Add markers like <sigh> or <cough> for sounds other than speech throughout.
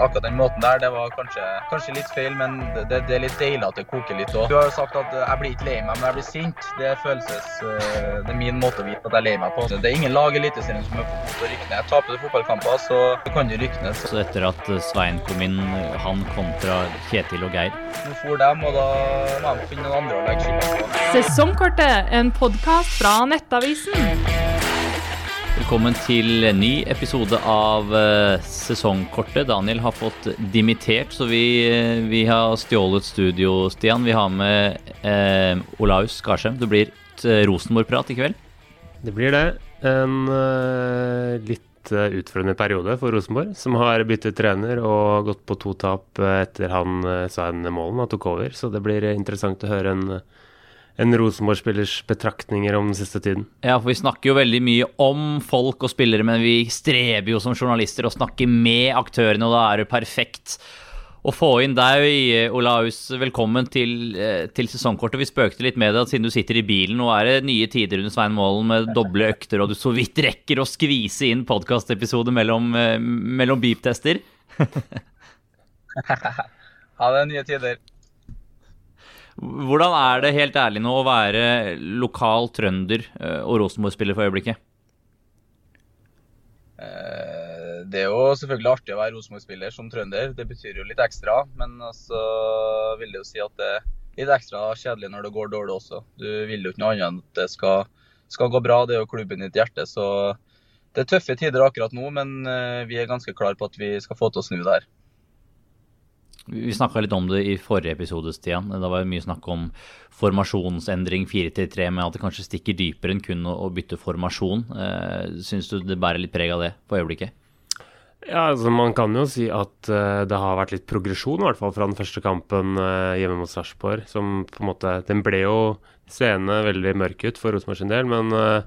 Akkurat den måten der, det var kanskje, kanskje litt feil, men det, det, er litt deilig at det koker litt òg. Du har jo sagt at jeg blir ikke lei meg, men jeg blir sint. Det følelses Det er min måte å vite at jeg er lei meg på. Det er ingen lag i Eliteserien som er for gode til å rykke ned. Taper du fotballkamper, så kan du rykke ned. Så etter at Svein kom inn, han kontra Kjetil og Geir Nå for dem, og da må de finne noen andre å legge skylda på. Sesongkortet, en podkast fra Nettavisen. Velkommen til en ny episode av uh, Sesongkortet. Daniel har fått dimittert, så vi, uh, vi har stjålet studio, Stian. Vi har med eh, Olaus Garsheim. Det blir Rosenborg-prat i kveld? Det blir det. En litt utfordrende periode for Rosenborg, som har byttet trener og gått på to tap etter han Svein Målen tok over. Så det blir interessant å høre en en Rosenborg-spillers betraktninger om den siste tiden. Ja, for vi snakker jo veldig mye om folk og spillere, men vi streber jo som journalister å snakke med aktørene, og da er det perfekt å få inn deg, Olaus. Velkommen til, eh, til sesongkortet. Vi spøkte litt med det siden du sitter i bilen. Nå er det nye tider under Svein Målen med doble økter, og du så vidt rekker å skvise inn podkastepisode mellom, eh, mellom beep-tester. <laughs> ha det nye tider. Hvordan er det helt ærlig nå å være lokal trønder eh, og Rosenborg-spiller for øyeblikket? Eh, det er jo selvfølgelig artig å være Rosenborg-spiller som trønder. Det betyr jo litt ekstra. Men så vil det jo si at det er litt ekstra kjedelig når det går dårlig også. Du vil jo ikke noe annet enn at det skal, skal gå bra. Det er jo klubben ditt hjerte. Så det er tøffe tider akkurat nå, men eh, vi er ganske klar på at vi skal få til å snu det her. Vi snakka litt om det i forrige episode, Stian. Da var det mye snakk om formasjonsendring 4-3, men at det kanskje stikker dypere enn kun å, bytte formasjon. Eh, Syns du det bærer litt preg av det på øyeblikket? Ja, altså Man kan jo si at uh, det har vært litt progresjon, i hvert fall fra den første kampen uh, hjemme mot Sarpsborg. Som på en måte Den ble jo seende veldig mørk ut for Rosenborg sin del, men uh,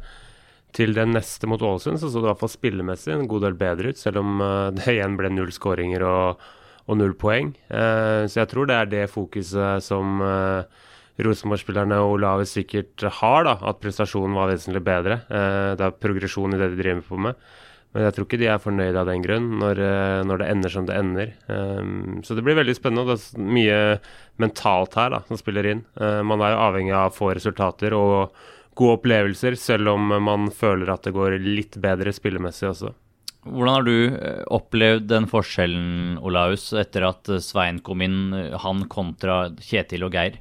til den neste mot Ålesund så så det i hvert fall spillemessig en god del bedre ut, selv om <laughs> det igjen ble null skåringer og og null poeng. Eh, så jeg tror det er det fokuset som eh, Rosenborg-spillerne og Olavet sikkert har, da, at prestasjonen var vesentlig bedre. Eh, det er progresjon i det de driver på med. Men jeg tror ikke de er fornøyd av den grunn, når, når det ender som det ender. Så det blir veldig spennende. Det er mye mentalt her da, som spiller inn. Man er jo avhengig av å få resultater og gode opplevelser, selv om man føler at det går litt bedre spillemessig også. Hvordan har du eh, opplevd den forskjellen, Olaus, etter at eh, Svein kom inn, eh, han kontra Kjetil og Geir?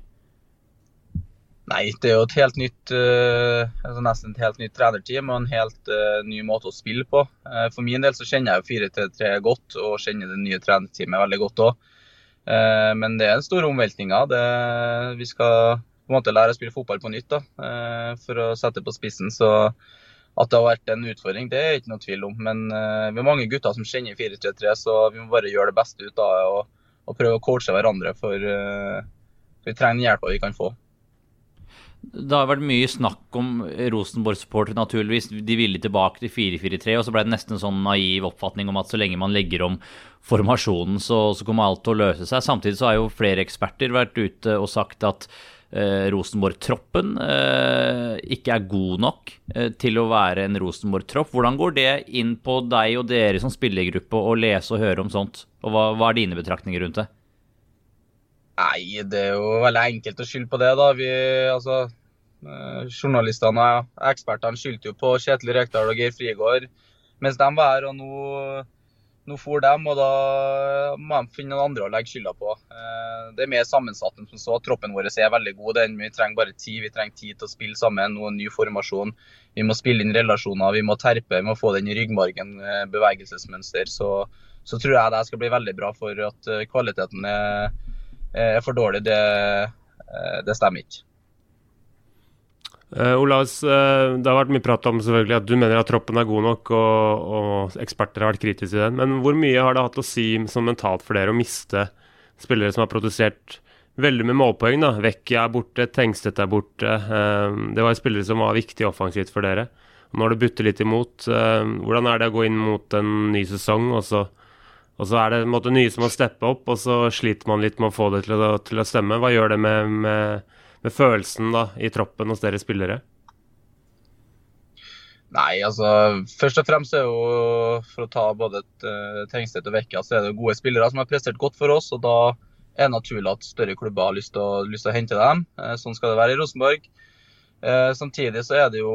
Nei, det er jo et helt nytt, altså nesten et helt nytt trenerteam og en helt ny måte å spille på. For min del så kjenner jeg 4-3-3 godt og kjenner det nye trenerteamet veldig godt òg. Men det er en stor omveltning. Vi skal på en måte lære å spille fotball på nytt da, for å sette på spissen. Så at det har vært en utfordring, det er ikke noe tvil om. Men uh, vi er mange gutter som kjenner 4-3-3, så vi må bare gjøre det beste ut av det og, og prøve å coache hverandre. For uh, vi trenger den hjelpa vi kan få. Det har vært mye snakk om Rosenborg-supportere, naturligvis. De ville tilbake til 4-4-3, og så ble det nesten en sånn naiv oppfatning om at så lenge man legger om formasjonen, så, så kommer alt til å løse seg. Samtidig så har jo flere eksperter vært ute og sagt at Rosenborg-troppen eh, ikke er god nok eh, til å være en Rosenborg-tropp. Hvordan går det inn på deg og dere som spillergruppe å lese og høre om sånt? Og hva, hva, er dine betraktninger rundt det? Nei, det er jo veldig enkelt å skylde på det, da. Vi, altså, eh, journalistene og ekspertene skyldte jo på Kjetil Rekdal og Geir Frigård mens de var her. og nå nå for dem, og da må de finne noen andre å legge skylda på. Eh, det er mer sammensatt enn som så. Troppen vår er veldig god. Den. Vi trenger bare tid. Vi trenger tid til å spille sammen. Noen ny formasjon. Vi må spille inn relasjoner. Vi må terpe. Vi må få den i ryggmargen, eh, bevegelsesmønster. Så, så, tror jeg det skal bli veldig bra. For at eh, kvaliteten er, er for dårlig, det, det stemmer ikke. Uh, Olaus, uh, det har vært mye prat om selvfølgelig at du mener at troppen er god nok, og, og, eksperter har vært kritiske til den. Men hvor mye har det hatt å si som mentalt for dere å miste spillere som har produsert veldig med målpoeng? da? Vekkia er borte, Tengstedt er borte. Uh, det var spillere som var viktige offensivt for dere. Nå har det butter litt imot, hvordan er det å gå inn mot en ny sesong, og så, og så er det en måte nye som må steppe opp, og så sliter man litt med å få det til å, til å stemme? Hva gjør det med, med med følelsen da, i troppen hos dere spillere? Nei, altså først og fremst er jo for å ta både uh, Tengstedt og Vekka, så er det gode spillere som har prestert godt for oss. og Da er det naturlig at større klubber har lyst til å, lyst til å hente dem. Uh, sånn skal det være i Rosenborg. Uh, samtidig så er det jo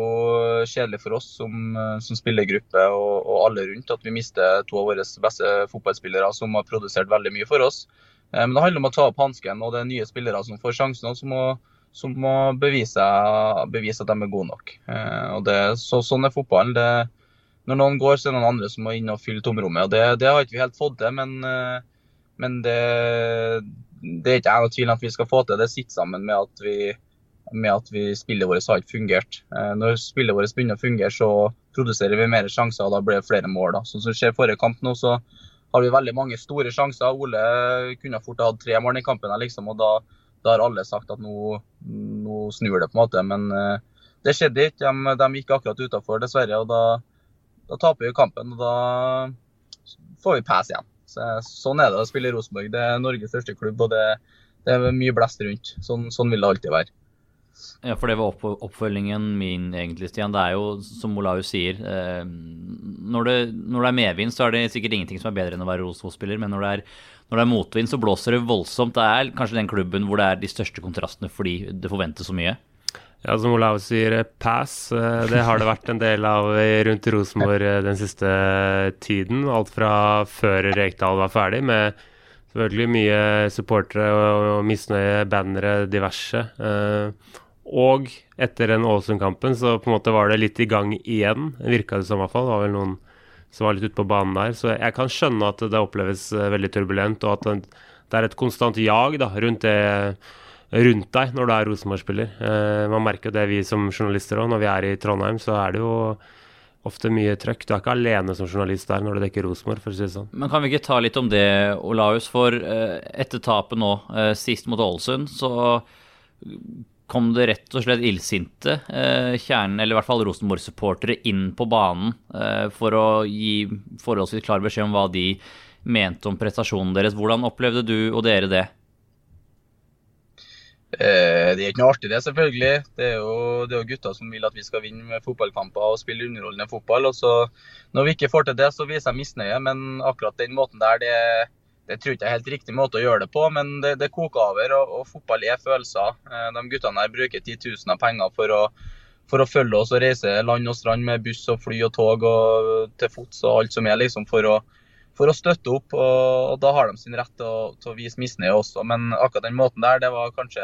kjedelig for oss som, som spillergruppe og, og, alle rundt at vi mister to av våre beste fotballspillere som har produsert veldig mye for oss. men det handler om å ta opp hansken, og det er nye spillere som får sjansen. og som må som må bevise, bevise, at de er gode nok. Eh, og det, så, sånn er fotballen. Det, når noen går, så er det noen andre som må inn og fylle tomrommet. og Det, det har ikke vi helt fått til, men, eh, men det, det, er ikke jeg noen tvil om at vi skal få til. Det sitter sammen med at, vi, med at vi, spillet vårt har ikke fungert. Eh, når spillet vårt begynner å fungere, så produserer vi mer sjanser, og da blir det flere mål. Da. Sånn som skjer forrige kamp nå, så har vi veldig mange store sjanser. Ole kunne fort hatt tre mål i kampen, liksom, og da da har alle sagt at nå, nå snur det, på en måte. Men uh, det skjedde ikke. De, de gikk akkurat utafor, dessverre. og da, da, taper vi kampen. og Da får vi pass igjen. Så, sånn er det å spille i Rosenborg. Det er Norges største klubb, og det, det er mye blest rundt. Sånn, sånn, vil det alltid være. Ja, for det var opp, oppfølgingen min, egentlig, Stian. Det er jo, som Olaus sier eh, når, det, når, det, er medvind, så er det sikkert ingenting som er bedre enn å være Rosenborg-spiller. Men når det er når er motvind, så blåser det voldsomt. Det er kanskje den klubben hvor det er de største kontrastene fordi det forventes så mye. Ja, som Olav sier, eh, pass. Eh, det har det vært en del av rundt Rosenborg den siste tiden. Alt fra før Rekdal var ferdig, med selvfølgelig mye supportere og misnøye, bannere, diverse. Og etter den Ålesund-kampen så på en måte var det litt i gang igjen, virka det som i hvert fall. Det var vel noen som var litt ute på banen der. Så jeg kan skjønne at det oppleves eh, veldig turbulent, og at det er et konstant jag da, rundt, det, rundt deg når du er Rosenborg-spiller. Eh, man merker det, vi som journalister òg. Når vi er i Trondheim, så er det jo ofte mye trøkk. Du er ikke alene som journalist der når du dekker Rosenborg, for å si det sånn. Men kan vi ikke ta litt om det, Olaus? For eh, etter tapet nå, eh, sist mot Ålesund, så kom det rett og slett illsinte eh, kjernen, eller i hvert fall Rosenborg-supportere, inn på banen eh, for å gi forholdsvis klar beskjed om hva de mente om prestasjonen deres. Hvordan opplevde du og dere det? Eh, det er ikke noe artig, det, selvfølgelig. Det er, jo, det er jo gutter som vil at vi skal vinne fotballkamper og spille underholdende fotball. og så Når vi ikke får til det, så viser jeg misnøye, men akkurat den måten der, det er det tror ikke jeg er helt riktig måte å gjøre det på, men det, det koker over. Og, og, fotball er følelser. Eh, de guttene her bruker titusener av penger for å, for å følge oss og reise land og strand med buss og fly og tog og til fots og alt som er, liksom, for å, for å støtte opp. Og, og, da har de sin rett til å, til å vise misnøye også. Men akkurat den måten der, det var kanskje,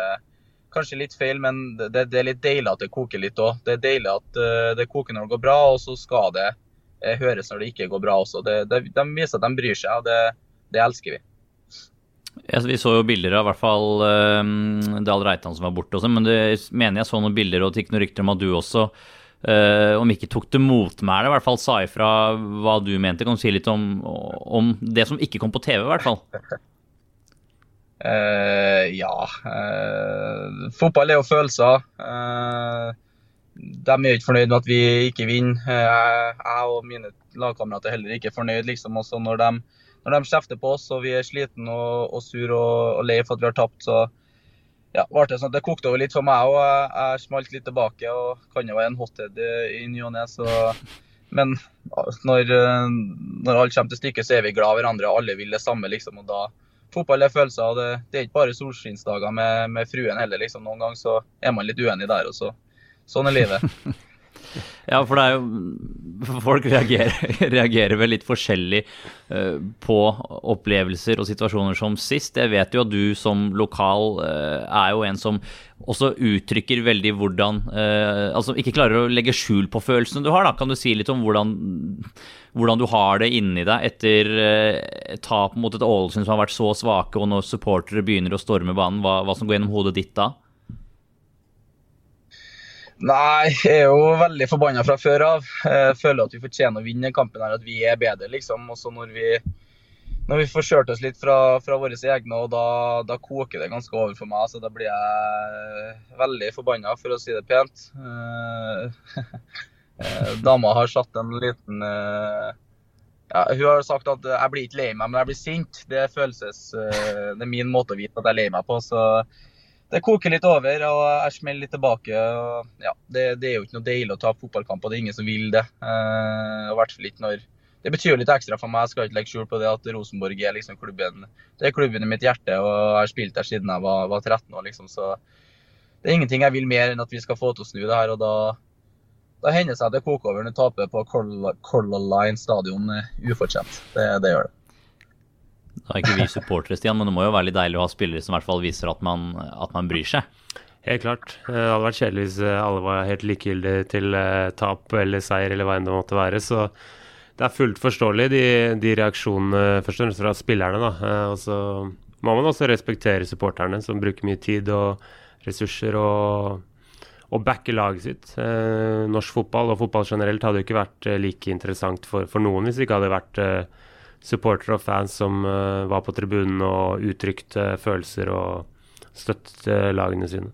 kanskje litt feil. Men det, det, er litt deilig at det koker litt òg. Det er deilig at uh, det koker når det går bra, og så skal det uh, høres når det ikke går bra også. Det, de viser at de bryr seg. og det det elsker vi. Ja, vi så jo bilder av i hvert fall um, Dahl Reitan som var borte også, men det mener jeg så noen bilder og det gikk noen rykter om at du også, uh, om ikke tok til motmæle, i hvert fall sa ifra hva du mente. Kan du si litt om, om det som ikke kom på TV, i hvert fall? Uh, <laughs> ja. Uh, fotball er jo følelser. De er ikke fornøyd med at vi ikke vinner. jeg og mine lagkamerater er heller ikke fornøyd. liksom, også når de når de kjefter på oss og vi er slitne og, og sur og, og, lei for at vi har tapt, så ja, var det sånn at det kokte over litt for meg òg. Jeg, jeg smalt litt tilbake og kan jo være en hothead i ny og ne. Men når, når alt kommer til stykket, så er vi glad i hverandre. Alle vil det samme. liksom, og da Fotball er følelser. og Det, det er ikke bare solskinnsdager med, med, fruen heller. liksom, Noen ganger så er man litt uenig der. og så, Sånn er livet. <laughs> <laughs> Ja, for det er jo Folk reagerer, <laughs> reagerer vel litt forskjellig uh, på opplevelser og situasjoner som sist. Jeg vet jo at du som lokal uh, er jo en som også uttrykker veldig hvordan uh, Altså ikke klarer å legge skjul på følelsene du har, da. Kan du si litt om hvordan, hvordan du har det inni deg etter tap mot et Ålesund som har vært så svake, og når supportere begynner å storme banen, hva, hva som går gjennom hodet ditt da? Nei, jeg er jo veldig forbanna fra før av. Jeg føler at vi fortjener å vinne kampen her, at vi er bedre, liksom. Også når vi, når vi får kjørt oss litt fra, fra våre egne, og da, da, koker det ganske over for meg. Så da blir jeg veldig forbanna, for å si det pent. Eh, <laughs> eh, dama har satt en liten eh, ja, Hun har sagt at jeg blir ikke lei meg, men jeg blir sint. Det, følelses, det er min måte å vite at jeg er lei meg på. så det koker litt over, og jeg smeller litt tilbake. og ja, det, det, er jo ikke noe deilig å tape og det er ingen som vil det. Uh, hvert fall ikke når Det betyr jo litt ekstra for meg, jeg skal ikke legge skjul på det at Rosenborg er liksom klubben det er klubben i mitt hjerte, og jeg har spilt der siden jeg var, var 13 år. liksom, så det er ingenting jeg vil mer enn at vi skal få til å snu det her. og da, da hender det seg at det koker over når du taper på Color Line stadion uh, ufortjent. Det, det gjør det. Da er ikke vi supportere, Stian, men det må jo være litt deilig å ha spillere som i hvert fall viser at man, at man bryr seg. Helt klart. Eh, det hadde vært kjedelig hvis eh, alle var helt likegyldige til uh, tap eller seier eller hva enn det måtte være. Så det er fullt forståelig, de, de reaksjonene først og fremst fra spillerne. da. Og så må man også respektere supporterne, som bruker mye tid og ressurser og, og backer laget sitt. Norsk fotball og fotball generelt hadde jo ikke vært like interessant for, for, noen hvis det ikke hadde vært supportere og fans som uh, var på tribunen og uttrykte følelser og støttet uh, lagene sine.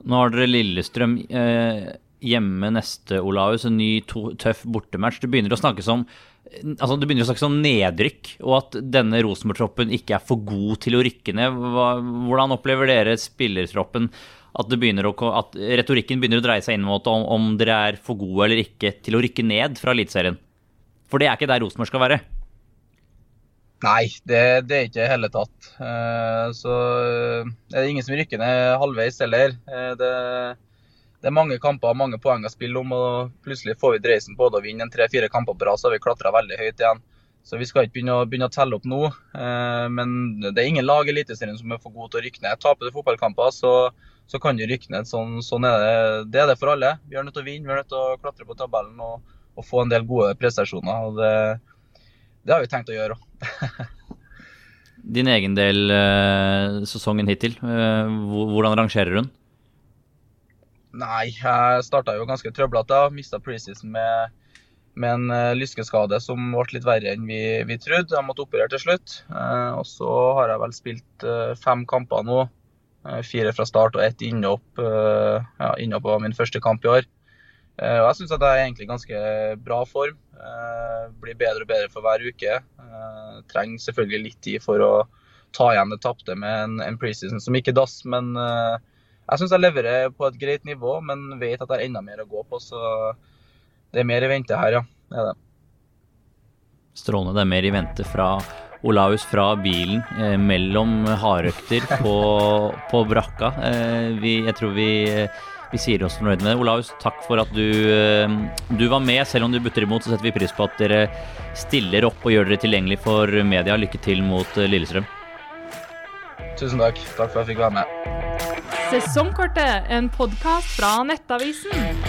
Nå har dere Lillestrøm eh, hjemme neste, Olaus. En ny to, tøff bortematch. Det begynner å snakke som altså Det begynner å snakkes om nedrykk, og at denne Rosenborg-troppen ikke er for god til å rykke ned. Hva, hvordan opplever dere spillertroppen? At, å, at, retorikken begynner å dreie seg inn mot om, om dere er for gode eller ikke til å rykke ned fra Eliteserien? For det er ikke der Rosenborg skal være. Nei, det, det er ikke i hele tatt. Uh, så uh, det er ingen som rykker ned halvveis heller. Uh, det, det, er mange kamper og mange poeng å spille om, og plutselig får vi dreisen på det og vinner tre-fire kamper på rad, så har vi klatra veldig høyt igjen. Så vi skal ikke begynne å, begynne å telle opp nå. men det er ingen lag i Eliteserien som er for gode til å rykke ned. Taper du fotballkamper, så, så, kan du rykke ned. Sånn, sånn, er det. Det er det for alle. Vi er nødt til å vinne, vi er nødt til å klatre på tabellen og, og få en del gode prestasjoner. og det det har vi tenkt å gjøre. <laughs> Din egen del uh, sesongen hittil, uh, hvordan rangerer hun? Nei, jeg starta jo ganske trøblete. Mista preseason med, med en uh, lyskeskade som ble litt verre enn vi, vi trodde. Jeg måtte operere til slutt. og så har jeg vel spilt fem kamper nå. fire fra start og ett innhopp. ja, innhopp var min første kamp i år. og jeg syns at jeg er egentlig ganske bra form. Eh, blir bedre og bedre for hver uke. Eh, trenger selvfølgelig litt tid for å ta igjen det tapte med en, preseason som ikke dass. Men eh, jeg syns jeg leverer på et greit nivå, men vet at det er enda mer å gå på. Så det er mer i vente her, ja. Det er det. Strålende. Det er mer i vente fra Olaus fra bilen eh, mellom hardøkter på, på brakka. Eh, vi, jeg tror vi vi sier oss fornøyd med det. Olaus, takk for at du, eh, du, var med. Selv om du butter imot, så setter vi pris på at dere stiller opp og gjør dere tilgjengelig for media. Lykke til mot eh, Lillestrøm. Tusen takk. Takk for at jeg fikk være med. Sesongkortet, en podkast fra Nettavisen.